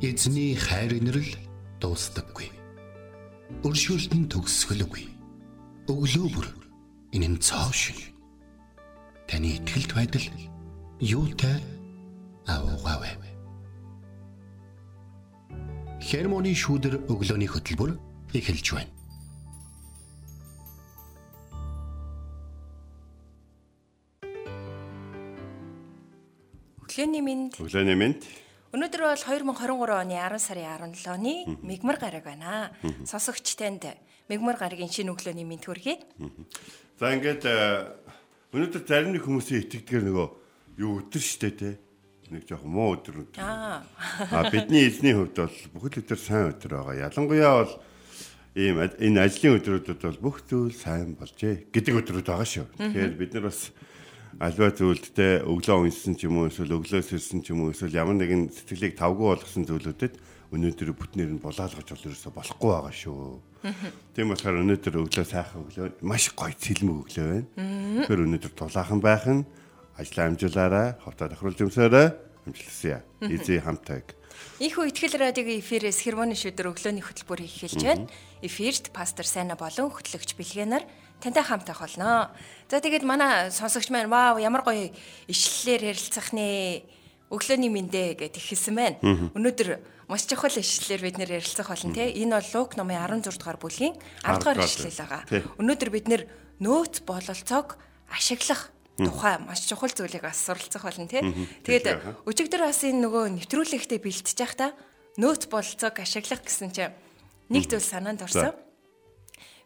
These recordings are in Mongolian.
Эзний хайр инрэл дуустдаггүй. Өршөөлт нь төгсгөлгүй. Өглөө бүр энэ нь цоо шиг. Таны ихтгэлт байдал юутай аавгаавэ. Хермоны шүүдэр өглөөний хөтөлбөр эхэлж байна. Өглөөний минь Өглөөний минь Өнөөдөр бол 2023 оны 10 сарын 17-ны мигмар гараг байна. Сонсогч танд мигмар гарагийн шинэ өглөөний мэд хүргэе. За ингээд э, өнөөдөр зарим нэг хүмүүсийн итгэдгээр нөгөө юу өдөр штэ те. Нэг жоох муу өдөр өдөр. Аа. Бидний эзний хувьд бол бүхэл өдөр сайн өдөр байгаа. Ялангуяа бол ийм энэ ажлын өдрүүдэд бол бүх зүйл сайн болжээ гэдэг өдрүүд байгаа шүү. Тэгэхээр бид нар бас альва зүйлдтэй өглөө уншсан ч юм уу эсвэл өглөөс ирсэн ч юм уу эсвэл ямар нэгэн сэтгэлийг тавгүй болгосон зүйлүүдэд өнөөдөр бүтнээр нь булаалгаж бол ерөөсө болохгүй байгаа шүү. Тийм болохоор өнөөдөр өглөө сайхан өглөө маш гоё цэлмэг өглөө байна. Тэр өнөөдөр тулаахан байх нь ажлаа амжуулаарай, ховтоо тохируулж өмсөөрэй. Амжилтсая. Эзээ хамтайг. Ийхүү ихтгэл радиогийн эфирээс хермоны шүдэр өглөөний хөтөлбөр эхэлж байна. Эфирт пастор Сайна болон хөтлөгч Бэлгэнаар тантай хамт байх болно. За тэгээд манай сонсогч маань вау ямар гоё ишлэлээр ярилцах нэ өглөөний мэндэ гэд ихэлсэн байна. Өнөөдөр маш чухал ишлэлээр бид нэр ярилцах болно те. Энэ бол Лук номын 16 дугаар бүлгийн 10 дугаар ишлэл байгаа. Тий. Өнөөдөр бид нөөц бололцоог ашиглах тухай маш чухал зүйлийг бас суралцах болно тий. Тэгээд өчигдөр бас энэ нөгөө нэвтрүүлэгтээ бэлтжиж байхдаа нөөц бололцоог ашиглах гэсэн чинь нэг зүйл санаанд орсон.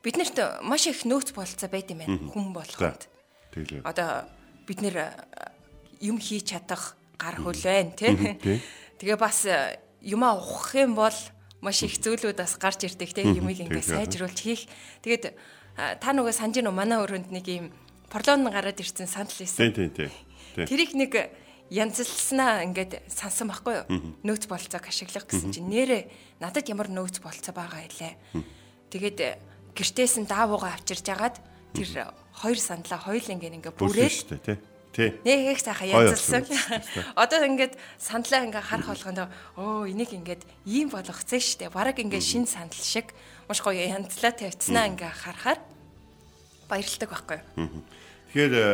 Бид нарт маш их нөөц бололцоо байт юм байна хүн болгонд. Тэглээ. Одоо бид нэр э, юм хийж чадах гар хөл байна тий. Тэгээ бас э, юмаа ухах юм бол маш их зүйлүүд бас гарч ирдэг тий. Юмыг ингээ сайжруулж хийх. Тэгээд э, та нөгөө санаж нөө манай өрөөнд нэг юм порлон гараад ирсэн санал Тий, хийсэн. тий, тий. Тий. Тэрийг нэг янзлснаа ингээд сансан байхгүй юу? Нөөц болцоог ашиглах гэсэн чинь нэрэ надад ямар нөөц болцоо байгаа илээ. Тэгээд гэртээс нь даавуугаа авчирж агаад тэр хоёр сандлаа хоёулангийн ингээ Бүрсэн бүрээд шүү дээ, тий. Тий. нэг их сайхан болсон. Одоо ингээд сандлаа ингээ харах болгондоо оо энийг ингээд ийм болгоцсон штэ. Бараг ингээ шин сандал шиг маш гоё янзлаа тавьцнаа ингээ харахаар баярлдаг байхгүй юу? Тэгэхээр э,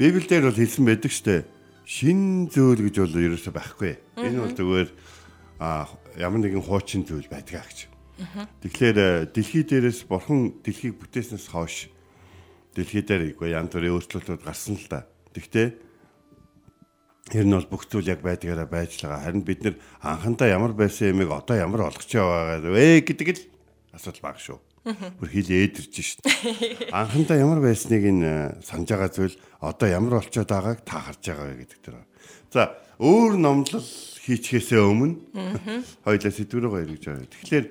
Библиэлд бол хэлсэн байдаг штэ. Шин зүйл гэж бол ерөөсөй байхгүй. Энэ бол зүгээр а ямар нэгэн хуучин зүйл байдгаа гэж. Тэгэхээр э, дэлхий дээрээс бурхан дэлхийг бүтээснээс хойш дэлхий дээр үгүй янз бүрийн өөрчлөлтүүд гарсан л да. Тэгтээ Тэр нь бол бүх зүйл яг байдгаараа байж байгаа. Харин бид нэр анхандаа ямар байсан юмыг одоо ямар олгож яваагаа вэ гэдэг л асуудал баг шүү. Бүр хил ээдэрч шít. Анхандаа ямар байсныг нь э, санаж байгаа зүйл одоо ямар болчиход байгааг та харж байгаа вэ гэдэг тэр. За өөр номлол хийчихээсээ өмнө хоёлаа сэдвэрээ гоё гэж байна. Тэгэхээр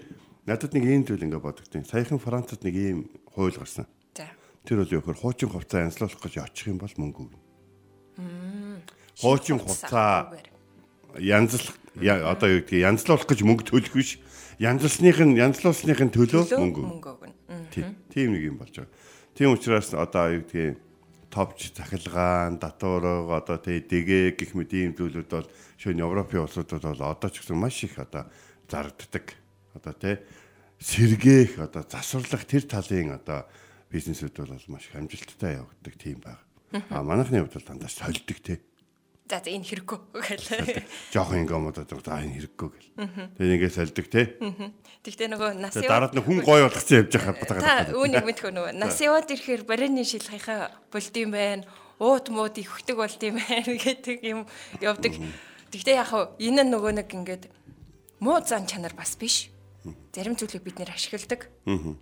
надад нэг ийм зүйл ингээ бодогдیں۔ Саяхан Францад нэг ийм хууль гарсан. За. Тэр бол юу гэхээр хуучин хувцас янзлуулах гэж очих юм бол мөнгө өгнө. Хуучин хувцас янзлах одоо юу гэдгийг янзлуулах гэж мөнгө төлөх биш. Янзлсных нь янзлуулсных нь төлөө мөнгө. өгнө. Тийм нэг юм болж байгаа. Тийм учраас одоо юу гэдгийг товч захилгаан, датуурга одоо тий дэгэ гэх мэт ийм зүйлүүд бол шөнө Европын улсуудад бол одоо ч гэсэн маш их одоо зарддаг. Одоо тий сэргээх одоо засварлах тэр талын одоо бизнесүүд бол маш их амжилттай явагддаг тийм баг. А манайхны хувьд бол дандаа сольдог тий. За за энэ хэрэггүй гэл. Жохон ингомодод за энэ хэрэггүй гэл. Тэгээ нэгээ сольдог тий. Тэгтээ нөгөө нас Тэгээ дараад нь хүн гой болгоцсон явж байгаа батгаа. Та үүнийг мэдхөө нөгөө нас яваад ирэхээр барины шилхийнхаа болд юм байна. Уут мууд ихдэг болд юм байна гэдэг юм явдаг. Тэгтээ яг хав энэ нөгөө нэг ингээд муу зан чанар бас биш. Зарим зүйлийг бид нэр ашигладаг.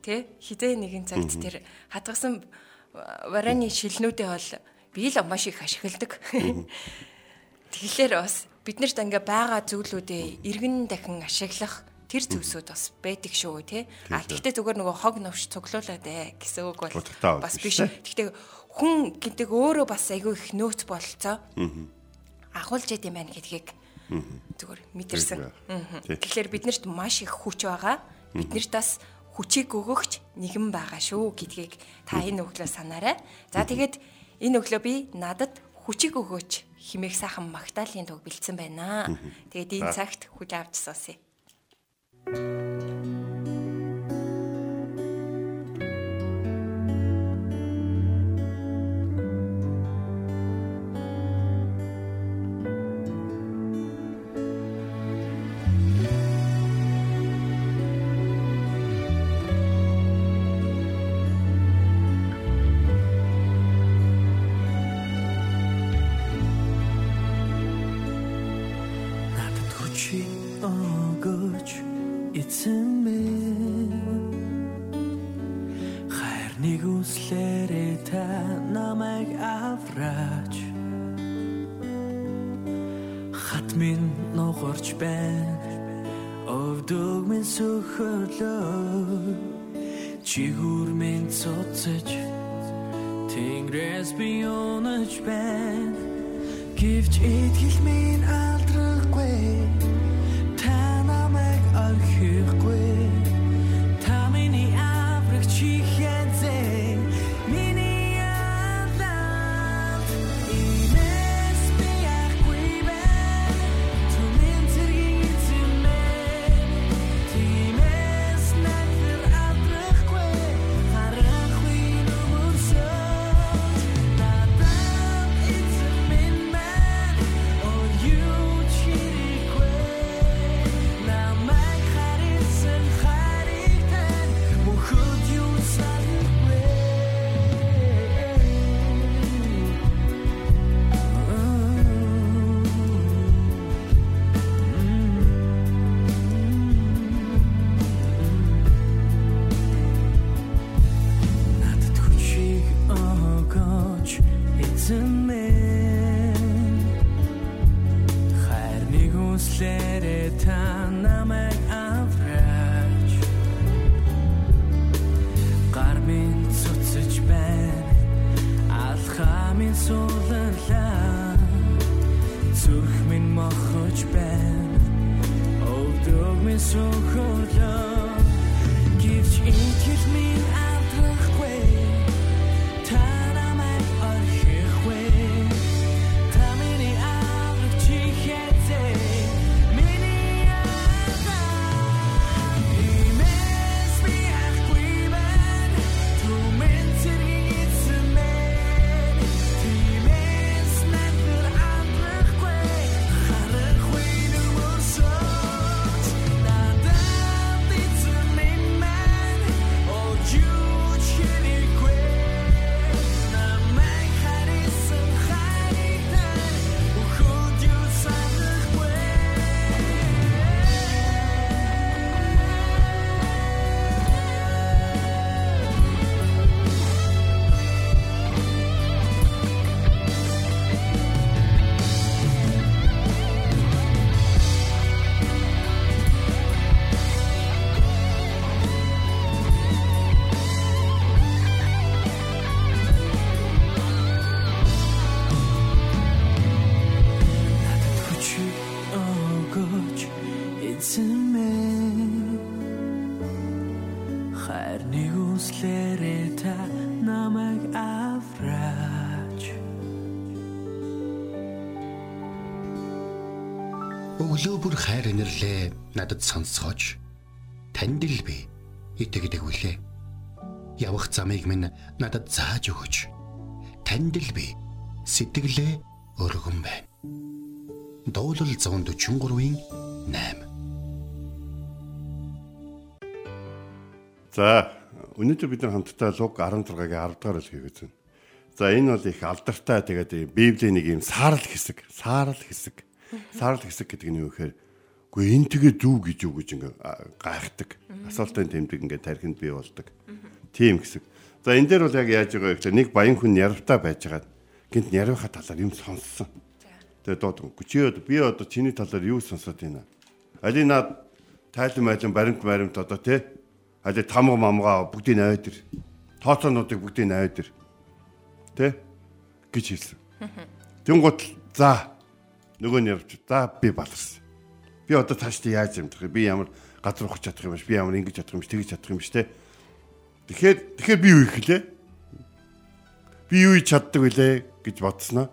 Тэ? Хизээ нэгэн цагт тэр хатгасан барины шилнүүдээ бол би л маш их ашигладаг. Тэгэхээр бас биднэрт ингээ байгаа зүйлүүдээ иргэн дахин ашиглах тэр зүйлсүүд бас байдаг шүү тий. А тэгтээ зүгээр нөгөө хог новш цуглуулад ээ гэсэн үг бол бас биш. Тэгтээ хүн гэдэг өөрөө бас айгүй их нөөц бололцоо. Агуулж яд юм байна гэдгийг зүгээр мэдэрсэн. Тэгэхээр биднэрт маш их хүч байгаа. Биднэрт бас хүчийг өгөгч нэгэн байгаа шүү гэдгийг та энэ өглөө санаарай. За тэгээд энэ өглөө би надад хүчиг өгөөч химээх сайхан Магдалины туг бэлдсэн байна. Тэгээд энэ цагт хүл авч сонсъё. Надад хүчи өгөөч эзэн минь хайр нэг үслэрээ та намайг авраач хат минь ногорч байна өвдөг минь сөхөлөө чигүр минь цоцож Тэнгэрээс би унаж байна Гэвч итгэл минь алдрахгүй орхихгүй Та бүр хайр инэрлээ надад сонсгооч. Танд л би итгэдэг үлээ. Явах замыг минь надад зааж өгөөч. Танд л би сэтгэлээ өргөн байна. Дуулал 143-ийн 8. За өнөөдөр бид нар хамтдаа луг 16-гийн 10 дахь бүлгийг үзэн. За энэ бол их алдартай тэгээд Библийн нэг юм саарл хэсэг, саарл хэсэг. Саарл хэсэг гэдэг нь юу гэхээр үгүй энэ тэгээ зүв гэж юу гэж ингээ гайхдаг. Асуултын тэмдэг ингээ тархинд бий болдог. Тийм хэсэг. За энэ дээр бол яг яаж байгаа гэхээр нэг баян хүн ярвтаа байжгаад гинт ярвахаа талаар юм сонссон. Тэгээд дууд чи одоо би одоо чиний талаар юу сонсоод байна? Али наад тайлан майлан баримт баримт одоо те али тамга мамгаа бүгдийг найд ир. Тооцоонуудыг бүгдийг найд ир. Тэ гэж хэлсэн. Тэнгуут за нөгөө нь явж за би баларсан. Би одоо тааштай яаж юмдах вэ? Би ямар газар ухаж чадах юм биш. Би ямар ингэж чадах юм биш, тэгж чадах юм биш те. Тэгэхээр тэгэхээр би юу их лээ? Би юу хийж чаддаг вүлээ гэж бодсноо.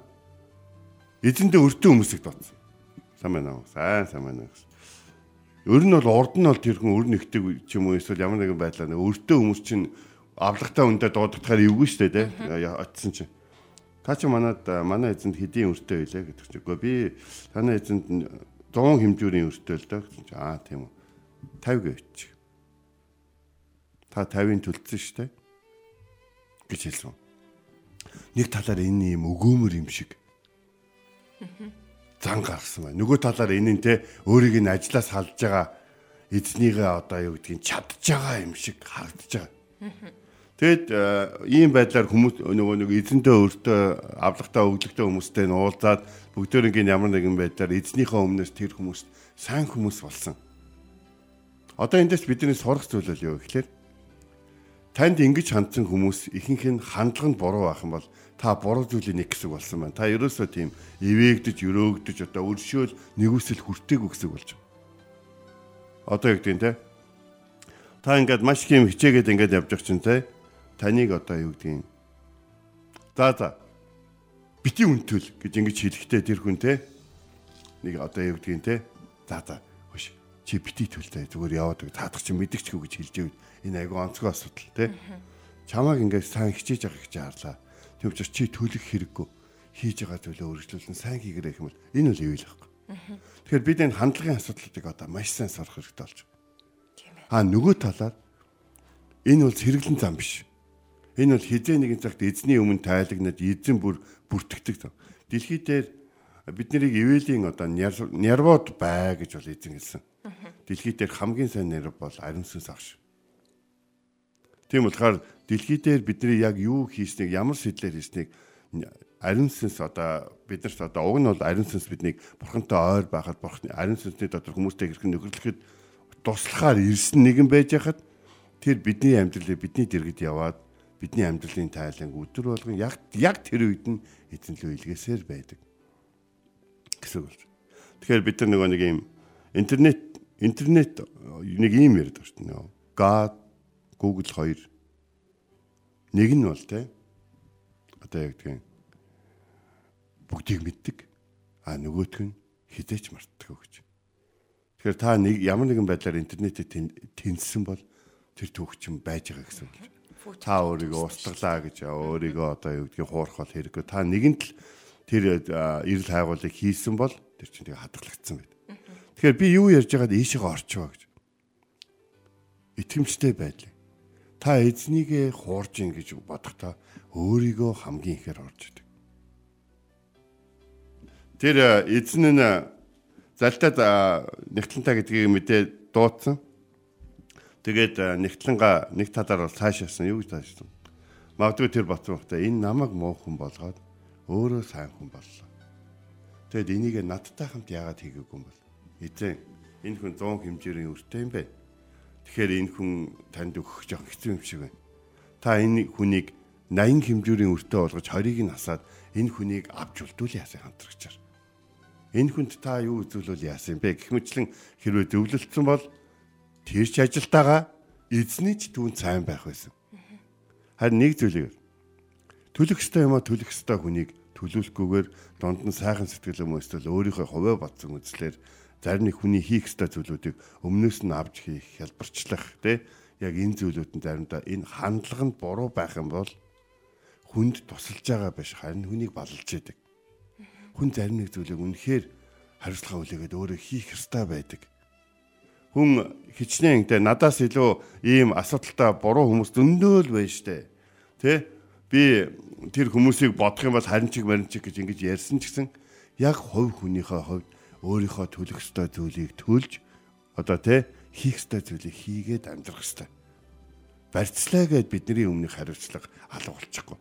эзэндээ өртөө хүмүүсийг дуудсан. Сайн байна уу? Сайн сайн байна гэсэн. Ер нь бол урд нь бол тэр хүн өр нэгдэг ч юм уу эсвэл ямар нэгэн байдлаар өртөө хүмүүс чинь авлагтай үндэ дуудахаар эвгүй штэ те. Очсон чинь. Та чи манад манай эзэнд хэдийн өртөө байлаа гэдэг чинь. Үгүй би танай эзэнд 100 хэмжүүрийн өртөө л доо гэсэн чинь. Аа тийм үү. 50 гэвч. Та 50-ын төлцсөн штэ. гэж хэлсэн. Нэг талаар энэ юм өгөөмөр юм шиг зан гаргасан байна. Нөгөө талаар энэ нь те өөрийг нь ажлаас халж байгаа эзнийгээ одоо юу гэдгийг чадж байгаа юм шиг харагдаж байгаа. Тэгэд ийм байдлаар хүмүүс нөгөө нэг эзэндээ өөртөө авлагтаа өглөгтэй хүмүүстэй нуулзаад бүгдээрийн ямар нэгэн байдлаар эзнийхээ өмнөөс тэр хүмүүс сайн хүмүүс болсон. Одоо эндээс бидний сурах зүйл нь юу гэхээр танд ингэж хандсан хүмүүс ихэнх нь хандлага нь буруу байх юм бол та буруу зүйлийг нэг хэсэг болсон байна. Та ерөөсөө тийм эвээгдэж, өрөөгдөж одоо өршөөл нэгүсэл хүртээгүү хэсэг болж байна. Одоо юу гэдэг нь те? Та ингээд маш их юм хичээгээд ингээд явж байгаа чинь те? Таныг одоо юу юм? За за. Бити үнтэл гэж ингэж хэлэхдээ тэр хүн те? Нэг одоо юу юм те? За за. Хош. Чи бити төлтэй зүгээр яваад таадах чинь мэдгчгүй гэж хэлж байв энэ айгу онцгой асуудал тий. Чамааг ингээд сайн хичээж авах гэж харлаа. Тийм учраас чи төлөх хэрэггүй хийж байгаа зүйлээ өргөжлүүлэн сайн хийгэрэй гэх юм бол энэ үл ивэл байхгүй. Тэгэхээр бид энэ хандлагын асуудлуудыг одоо маш сайн сурах хэрэгтэй болж байна. Аа нөгөө талаар энэ бол сэргэлэн зам биш. Энэ бол хизээ нэгэн цагт эзний өмнө тайлагнаад эзэн бүр бүртгэдэг. Дэлхий дээр бид нарыг ивэлийн одоо нервод бай гэж бол эзэн хэлсэн. Дэлхий дээр хамгийн сайн нерв бол ариун сүнс агш. Тийм болохоор дэлхий дээр бидний яг юу хийснийг ямар сэтлэр хийснийг ариун сүнс одоо биднэрт одоо уг нь бол ариун сүнс биднийг бурхантай ойр байхад бурхны ариун сүнсний дотор хүмүүстэй хэрхэн нөхөрлөхөд туслахаар ирсэн нэгэн байж хахад тэр бидний амьдралыг бидний дэргэд яваад бидний амьдралын тайлан өдөр болгон яг яг тэр үед нь эзэн лөө илгээсээр байдаг гэсэн үг. Тэгэхээр бид нар нөгөө нэг юм интернет интернет нэг юм байна шүү дээ. God Google 2 нэг нь бол те одоо яг тийм бүгдийг мэддэг а нөгөөх нь хизээч мартдаг гэж. Тэгэхээр та нэг ямар нэгэн байдлаар интернетэд тэнцсэн бол тэр төгчм байж байгаа гэсэн үг. Та өөрийгөө устгалаа гэж өөрийгөө одоо юу гэдгийг хуурах бол хэрэггүй. Та нэгэнт л тэр эрэл хайгуулыг хийсэн бол тэр чинь тэгээ хадгалагдсан байд. Тэгэхээр би юу ярьж байгаад ийшээ орчваа гэж. Итгэмжтэй байдлаа та эзнийгээ хуурж ин гэж бодохдоо өөрийгөө хамгийн ихээр орж идэг. Тэр эзэн нь залтад нэгтлэнтаа гэдгийг мэдээ дуудсан. Тэгээд нэгтлэнга нэг талаар бол цаашаасан юу гэж таашсан. Магадгүй тэр багтаа энэ намайг муу хүн болгоод өөрөө сайн хүн боллоо. Тэгэд энийг надтай хамт яагаад хийгээгүй юм бол эзэн энэ хүн 100 хэмжээний өртөө юм байна Тэгэхээр энэ хүн танд өгөх жоох хэцүү юм шиг байна. Та энэ хүнийг 80 хэмжүүрийн өртөө болгож 20-ыг нь асаад энэ хүнийг авч үлдүүл яасан хамтрагчаар. Энэ хүнд та юу үзүүлвэл яасан бэ? Гэх мэтлэн хэрвээ зөвлөлдсөн бол тэр ч ажилтайгаа эзний ч түүн сайн байх байсан. Харин нэг зүйлийг төлөх ёстой юм а төлөх ёстой хүнийг төлөвлөхгүйгээр донд нь сайхан сэтгэл өмөстөл өөрийнхөө хувиа бодсон үзлэр зарим нэг хүний хийх ёстой зүйлүүдийг өмнөөс нь авч хийх, хялбарчлах тий яг энэ зүйлүүд нь заримдаа энэ хандлага нь буруу байх юм бол хүнд тусалж байгаа биш харин хүнийг балалж яадаг. Хүн зарим нэг зүйлийг үнэхээр хариуцлага үлээгээд өөрөө хийх ёстой байдаг. Хүн хичнээн тэ надаас илүү ийм асуудалтай буруу хүмүүс зөндөөл байна штэ. Тэ? Би тэр хүмүүсийг бодох юм бол харин чиг марин чиг гэж ингэж ярьсан ч гэсэн яг хувь хүнийхээ хувьд өөрийнхөө төлөх ёстой зүйлийг төлж одоо тий хийх ёстой зүйлийг хийгээд амьдрах ёстой. Барьцлаа гэд бидний өмнөх хариуцлага алга болчихгүй.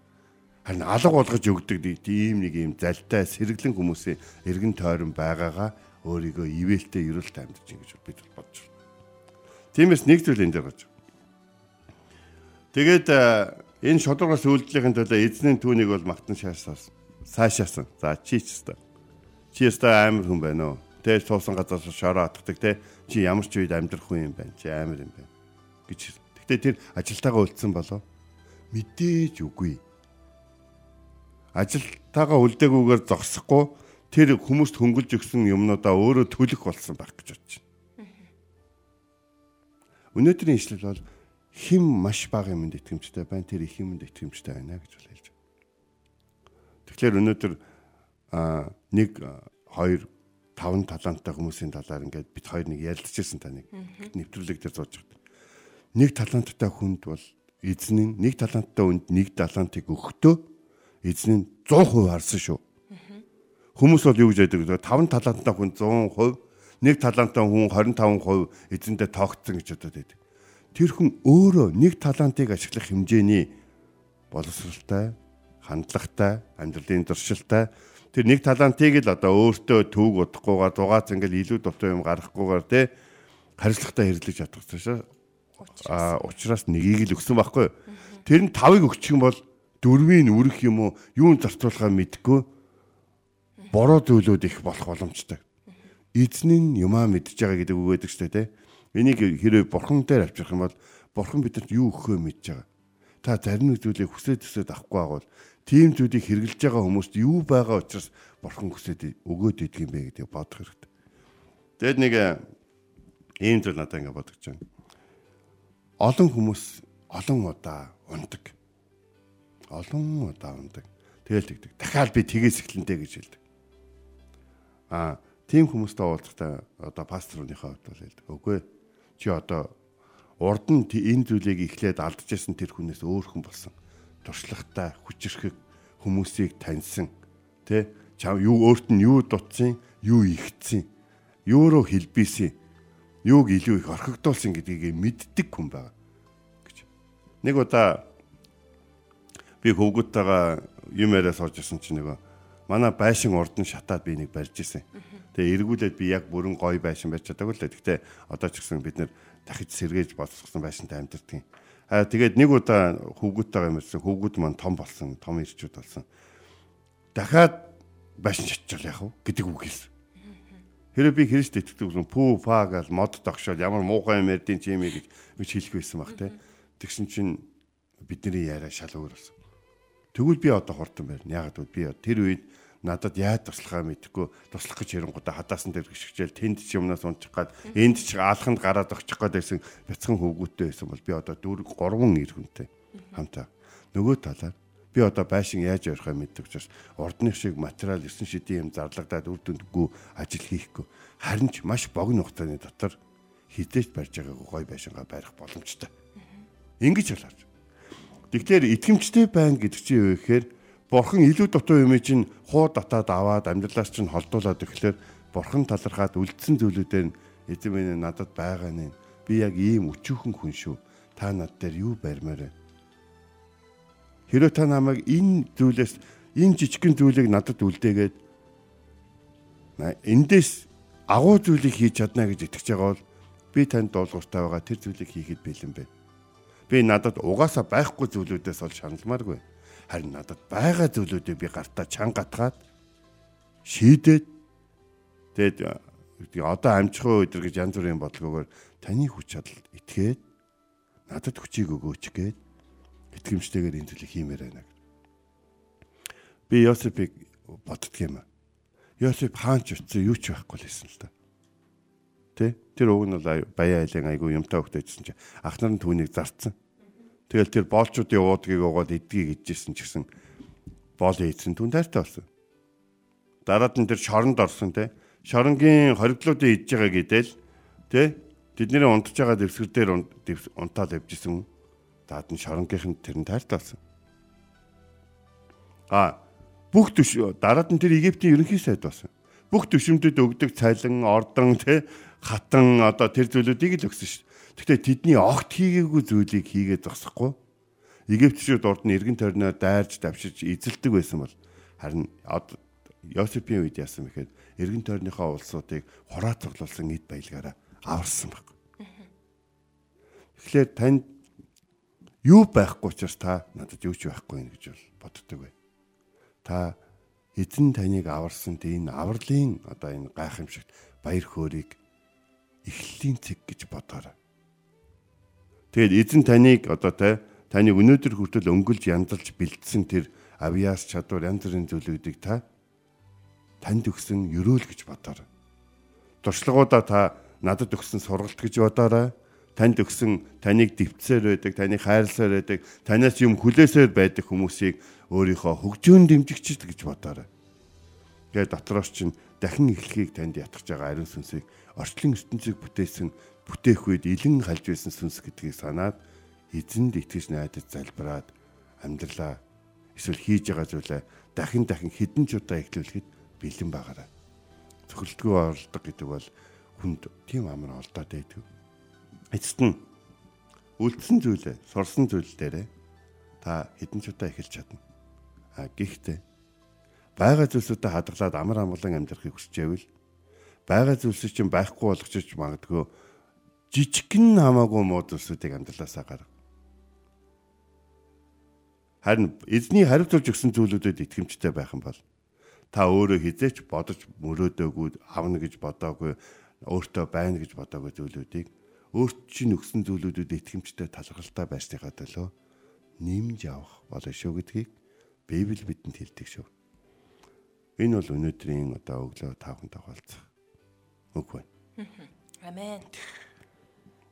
Харин алга болгож өгдөг тийм нэг юм залтай сэргэлэн хүмүүсийн эргэн тойрон байгаагаа өөрийгөө ивэлтэй ерөөлтэй амьдж ингэж бид бодож байна. Тиймээс нэг зүйл энэ дээр гаж. Тэгээд энэ шударгаас үйлдэлийн төлөө эзний түүнийг бол магтан шаасан. Сайшаасан. За чи ч гэсэн Чи өстой амар хүн байна уу? Тэ суусан газраас шороо атгадаг те. Чи ямар ч үед амьдрах хүн юм байна. Чи амар юм байна. гэж. Гэтэ тэр ажилтаагаа үлдсэн болоо. Мэдээж үгүй. Ажилтаагаа үлдээгүйгээр зогсохгүй тэр хүмүүст хөнгөлж өгсөн юмнуудаа өөрөө төлөх болсон байх гэж бодож байна. Өнөөдрийн ишлэл бол хэн маш бага юмд итгэмжтэй байна тэр их юмд итгэмжтэй байна гэж бол хэлж байна. Тэгэхээр өнөөдөр а 1 2 5 таланттай хүмүүсийн талаар ингээд бид хоёр нэг ярилцчихсан таныг нэвтрүүлэг дээр зурж байгаа. Нэг таланттай хүнд бол эзэн нэг таланттай хүнд нэг талантыг өгөхдөө эзэн нь 100% харсан шүү. Хүмүүс бол юу гэж яддаг вэ? 5 таланттай хүн 100%, нэг таланттай хүн 25% эзэндээ тоогдсон гэж бодоод байдаг. Тэр хүн өөрөө нэг талантыг ашиглах хэмжээний боловсралтай, хандлагатай, амьдралын дуршилтай тэр нэг талантыг л одоо өөртөө түүг удахгүйгээр дугаац ингээл илүү дутуу юм гаргахгүйгээр те харилцагтай хэрэглэж чадах цаашаа а учраас нэгийг л өгсөн байхгүй. Тэр нь тавыг өгчих юм бол дөрвийн үрэх юм уу юунд зарцуулахаа мэдгүй бороо зүйлүүд их болох боломжтой. Эзэн нь юмаа мэдж байгаа гэдэг үг өгдөг шүү дээ. Энийг хэрэг бурхан дээр авчрах юм бол бурхан бидэнд юу өгөхөө мэдж байгаа. Та зарим нэг зүйлийг хүсэж төсөөд авахгүй байгавал тийм зүйлийг хэрэгжилж байгаа хүмүүст юу байгаа учраас бурхан хүсээд өгөөд идэг юм бэ гэдэг бодох хэрэгтэй. Тэгэд нэг ийм зүйл надад ингэ бодож байна. Олон хүмүүс олон удаа ундаг. Олон удаа ундаг. Тэгэл тэгдэг. Дахиад би тгээс эхлэнтэй гэж хэлдэг. Аа, тийм хүмүүстэй уулзахдаа одоо пасторныхаа хувьд бол хэлдэг. Үгүй чи одоо урд нь энэ зүйлийг эхлээд алдчихсан тэр хүнээс өөр хүн болсон. Туршлагатай, хүчрхэг хүмүүсийг таньсан. Тэ? Чам юу өөрт нь юу дутсан, юу ихтсэн, юу руу хэлбийсэн, юуг илүү их орхигдуулсан гэдгийг мэддэг хүн байна гэж. Нэг удаа би хөвгөттөгаа юм яриа сууж ирсэн чинь нөгөө манай байшин урд нь шатаад би нэг барьж исэн. Тэгээ эргүүлээд би яг бүрэн гоё байшин барьж чадаагүй л дээ. Гэхдээ одоо ч гэсэн бид нэр дахиж сэргээж болцсон байшинтай амьдэрдэг юм. Аа тэгээд нэг удаа юм ирсэн. Хөвгүүд маань том болсон, том ирчүүд болсон. Дахиад байшин чачвал яах вэ гэдэг үг хэлсэн. Хэрэв би Христ итгэдэг бол пүү фа гал мод тогшоод ямар муухай юм ярдیں чи юм гэж гэж хэлэх байсан баг те. Тэгсэн чинь бидний яриа шал өөр болсон. Тэгвэл би одоо хурдан байна. Ягаад гэвэл би тэр үед надад яаж туслахаа мэдэхгүй туслах гэж хэрэнгуудаа хадаасан дээр гიშгчээл тэнд ч юмнаас унчих гад энд ч аалханд гараад очих гээд байсан бяцхан хөвгүүттэй байсан бол би одоо дөрөв гурван ир хүнтэй хамтаа нөгөө талаар би одоо байшин яаж ярихаа мэддэг учраас ордных шиг материал ирсэн шидийн юм зарлагдаад үр дүндгүй ажил хийхгүй харин ч маш богино хугацааны дотор хідээч барьж байгаагүй гой байшингаа барих боломжтой. Ингиж болооч. Тэгэхээр итгэмжтэй байна гэдэг чинь юу гэхээр бурхан илүү дутуу юм чинь хуу татаад аваад амьдралаас чинь холдуулаад ирэхлээр бурхан талархаад үлдсэн зүйлүүдээр эзэн минь надад байгаа нэ. Би яг ийм өчүүхэн хүн шүү. Та над дээр юу барьмаар вэ хэрэв та намайг энэ зүйлээс энэ жижигхэн зүйлийг надад үлдээгээд эндээс агуу зүйлийг хийж чадна гэж итгэж байгаа бол би танд дуулууртай байгаа тэр зүйлийг хийхэд бэлэн байна Би надад угаасаа байхгүй зүйлүүдээс бол шаналмааргүй. Харин надад байгаа зүйлүүдийг би гартаа чангатгаад шийдээд тэгээд одоо амжихын өдр гэж янз бүрийн бодлогоор таны хүч чадал итгээд надад хүчийг өгөөч гээд итгэмжтэйгээр энэ зүйлийг хиймээр байна. Би Йосепыг боддөг юм. Йосеп хаан ч утсан юу ч байхгүй л хэлсэн л та. Тэ? Тэр уг нь бол баяа айлын айгу юмтай хөвтэйсэн чи ах нар нь түүнийг зарцсан. Тэгэл тэр боолчуудын уудгийг угаад идгийг идчихсэн ч гэсэн боол ийдсэн түн тайртай болсон. Дараад нь тэр шоронд орсон те. Шоронгийн хоригдлуудыг идж байгаа гэдэл те. Тэдний унтж байгаа дэвсгэр дээр унтаад явжсэн. Даад нь шоронгийнх нь тэр нь тайртай болсон. А бүх төш дараад нь тэр Египтийн ерөнхий сайд болсон. Бүх төшөмдөд өгдөг цайлан, ордон те хатан одоо тэр зүйлүүдийг л өгсөн шүү. Гэхдээ тэдний огт хийгээгүй зүйлийг хийгээд зогсохгүй. Египтчүүд урд нь эргэн тойрноо дайрж давшиж эзэлдэг байсан бол харин Йосепийн үед яасан бэхээр эргэн тойрныхоо улсуудыг хураацглуулсан эд баялгаараа аварсан баг. Тэгэхээр танд юу байхгүй учраас та надад юу ч байхгүй юм гэж боддог бай. Та эзэн таныг аварсан тийм авралын одоо энэ гайхамшигт баяр хөөргийг эхлэлийн цэг гэж бодоорой. Тэгэл эзэн таныг одоо те таныг өнөөдөр хүртэл өнгөлж янзалж бэлдсэн тэр авиас чадвар янз бүрийн зүйлүүдийг та танд өгсөн ерөөл гэж бодоорой. Туршлагуудаа та надад өгсөн сургалт гэж бодоорой. Танд өгсөн таныг дэвтсээр байдаг, таныг хайрласаар байдаг, танаас юм хүлээсээр байдаг хүмүүсийг өөрийнхөө хөгжөөн дэмжигчд гэж бодоорой. Тэгээд дотроос чинь дахин эхлэхийг танд ятгах байгаа ариун сүнсийг орчлон ертөнцийг бүтээсэн бүтээх үед илэн халж байсан сүнс гэдгийг санаад эзэнд итгэж найдаж залбираад амьдралаа эсвэл хийж байгаа зүйлээ дахин дахин хідэн ч удаа эхлүүлэхэд бэлэн байгаарай. Цохилтгүй оролдог гэдэг бол хүнд тийм амар олдоод байдаг. Эцэст нь үлдсэн зүйлээ, сурсан зүйл дээрээ та хідэн ч удаа эхэлж чадна. А гэхдээ байгаа зүйлсүүдэд хадгалаад амар амгалан амьдрахыг хүсчээвэл байгаа зүйлсийг чинь байхгүй болгочих магадгүй жижигхэн хамаагүй муу зүйлсүүдийг амьдралаасаа гарга. Харин эзний хариуцуулж өгсөн зүйлүүдэд итгэмжтэй байх юм бол та өөрөө хизээч бодож мөрөөдөөгүй авна гэж бодоогүй өөртөө байна гэж бодоогүй зүйлүүдийг өөрт чинь өгсөн зүйлүүдэд итгэмжтэй талархалтай байсныхаа төлөө нэмж авах болно шүү гэдгийг Библи бидэнд хэлдэг шүү. Энэ бол өнөөдрийн одоо өглөө тавхан тохиолцох үг байна. Амен.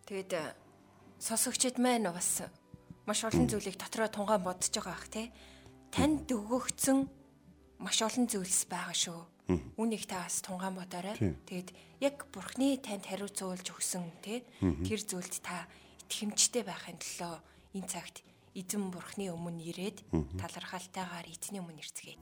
Тэгэд сосогчд маань бас маш олон зүйлийг дотроо тунгаан бодож байгаа бах тий. Танд өгөгдсөн маш олон зүйлс байгаа шүү. Үнийг та бас тунгаан бодоорой. Тэгээд яг Бурхны танд хариуцуулж өгсөн тий тэр зүйлд та итгэмжтэй байхын төлөө энэ цагт эзэн Бурхны өмнө ирээд талархалтайгаар эзний өмнө ирцгээе.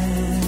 Эзэн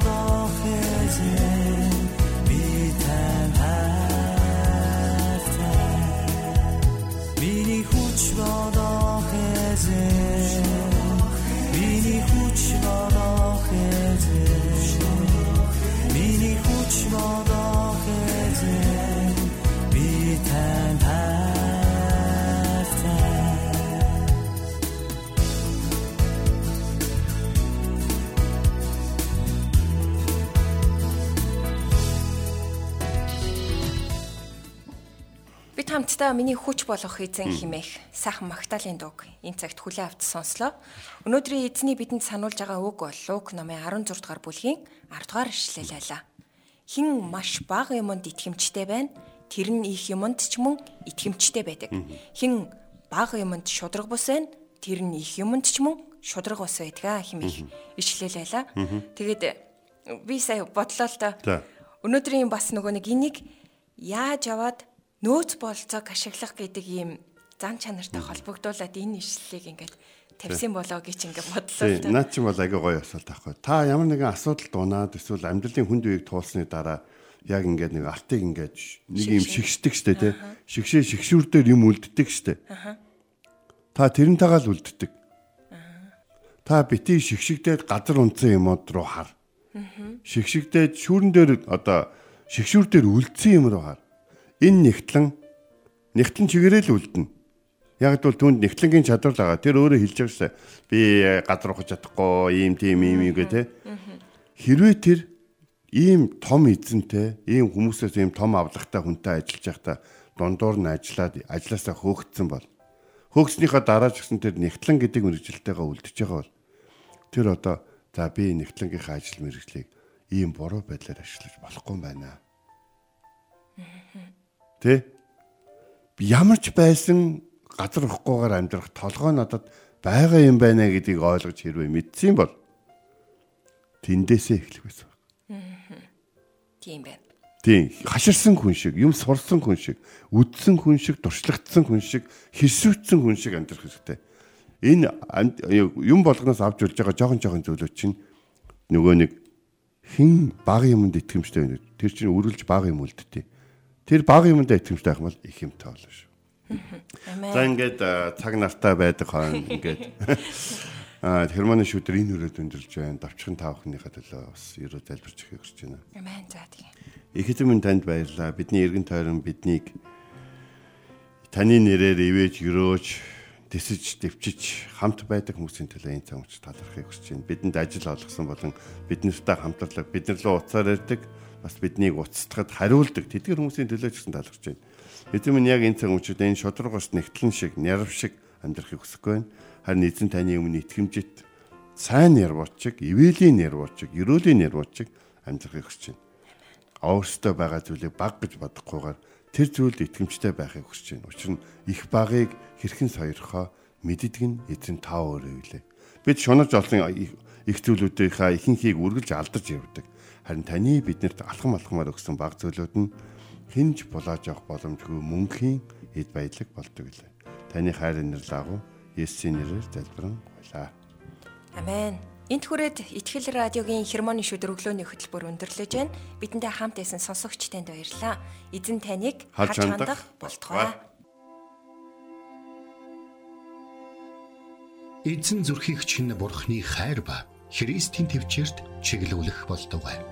хүч хамтдаа миний хүч болох эзэн химээх сайхан магтаалын дууг энэ цагт хүлээн авч сонслоо. Өнөөдрийн эзний бидэнд сануулж байгаа үг бол Лук номын 16 дугаар бүлгийн 10 дугаар ишлэл байлаа. Хин маш бага юмд итгэмжтэй байна. Тэр нь их юмд ч мөн итгэмжтэй байдаг. Хин бага юмд шудраг бус байна. Тэр нь их юмд ч мөн шудраг бус байдгаа химээх ишлэл байлаа. Тэгээд би сая бодлоо л та. Өнөөдрийн бас нөгөө нэг энийг яаж аваад нөөц болцоог ашиглах гэдэг ийм зан чанартай холбогдуулаад энэ ишлэлийг ингээд тавьсан болоо гэж ингээд бодлоо Тийм, наад чинь бол аги гоё асуулт байхгүй. Та ямар нэгэн асуудал дунаад эсвэл амьдралын хүнд үеийг туулсны дараа яг ингээд нэг артыг ингээд нэг юм шигшдэг штэ тий. Шигшээ шигшүүр дээр юм үлддэг штэ. Та тэрнтэйгээ л үлддэг. Та бити шигшигдээд газар унтсан юмуд руу хар. Шигшигдээд шүүрэн дээр одоо шигшүүр дээр үлдсэн юм руу хар. Энэ нэгтлэн нэгтлэн чигээрээ л үлдэнэ. Яг бол түнд нэгтлэнгийн чадвар л байгаа. Тэр өөрөө хэлж байгаа шээ. Би ухаж чадахгүй, ийм тийм ийм юм гэ тэ. Хэрвээ тэр ийм том эзэнтэй, ийм хүмүүсээс ийм том авлагтай хүнтэй ажиллаж байхдаа дундуур нь ажиллаад ажилласаа хөөгдсөн бол хөөгснийхаа дараа ч гэсэн тэр нэгтлэн гэдэг мэрэгжилтэйгээ үлдчихэж байгаа бол тэр одоо за би нэгтлэнгийнхаа ажил мэрэгжлийг ийм буруу байдлаар ашиглаж болохгүй юм байна. Тэ? Ямар ч байсан газар ухгүйгээр амьдрах толгой надад байгаа юм байна гэдгийг ойлгож хэрвээ мэдсэн бол тэндээсээ эхлэх байсан. Тийм байна. Тийм хаширсан хүн шиг, юм сурсан хүн шиг, үдсэн хүн шиг, туршлагдсан хүн шиг, хэрсвэгдсэн хүн шиг амьдрах хэрэгтэй. Энэ юм болгоноос авч үлж байгаа жоохон жоохон зүйлүүд чинь нөгөө нэг хин бага юмд итгэмжтэй байна. Тэр чинь үргэлж бага юм үлдтий. Тэр бага юмд итгэмжтэй байх юм бол их юмтай болно шүү. За ингээд цаг нартай байдаг хойно ингээд а хермоны шүдэр энэ өрөөд өндөрлж байна. Давчхан таавхныхаа төлөө бас ерөө залбирч ихийг хүсэж байна. Амен. За тийм. Эзэн минь танд баярлалаа. Бидний эргэн тойрон биднийг таны нэрээр ивэж, өрөөж, тэсэж, дэвчиж хамт байдаг хүмүүсийн төлөө энэ цаг үеч талархахыг хүсэж байна. Бидэнд ажил олгосон болон биднэртэй хамтарлаг, бид нар руу уцаар ирдэг, бас биднийг уцтахад хариулдаг тэдгэр хүмүүсийн төлөө ч гэсэн талархаж байна. Эзэн минь яг энэ цаг үечүүд энэ шудрагоос нэгтлэн шиг, нярв шиг амьдрахыг хүсэхгүй байна. Харин эзэн таны өмнө итгэмжит сайн нэрвочиг, ивэлийн нэрвочиг, ерөөлийн нэрвочиг амьдрахыг хүсэж байна өөртөө байгаа зүйлийг баг гэж бодохгүйгээр тэр зүйлд итгэмжтэй байхыг хүсэж байна. Учир нь их багыг хэрхэн сойрхоо мэддэг нь эзэн та өөрөө үлээ. Бид шунаж олон их зүйлүүдийнхаа ихэнхийг үргэлж алдаж явдаг. Харин таны биднэрт алхам алхамаар өгсөн баг зүйлүүд нь хинж булааж авах боломжгүй мөнхийн эд баялаг болдог лээ. Таны хайр нэр лагу Есүсийн нэрээр залбирэн гуйлаа. Амен. Энт хүрээд Итгэл радиогийн хермоны шүдэр өглөөний хөтөлбөр өндөрлөж байна. Бидэндээ хамт байсан сонсогч танд баярлалаа. Эзэн таныг Харж хандах болтугай. Эзэн зүрхийг чинь бурхны хайр ба Христийн төвчөрт чиглүүлэх болтугай.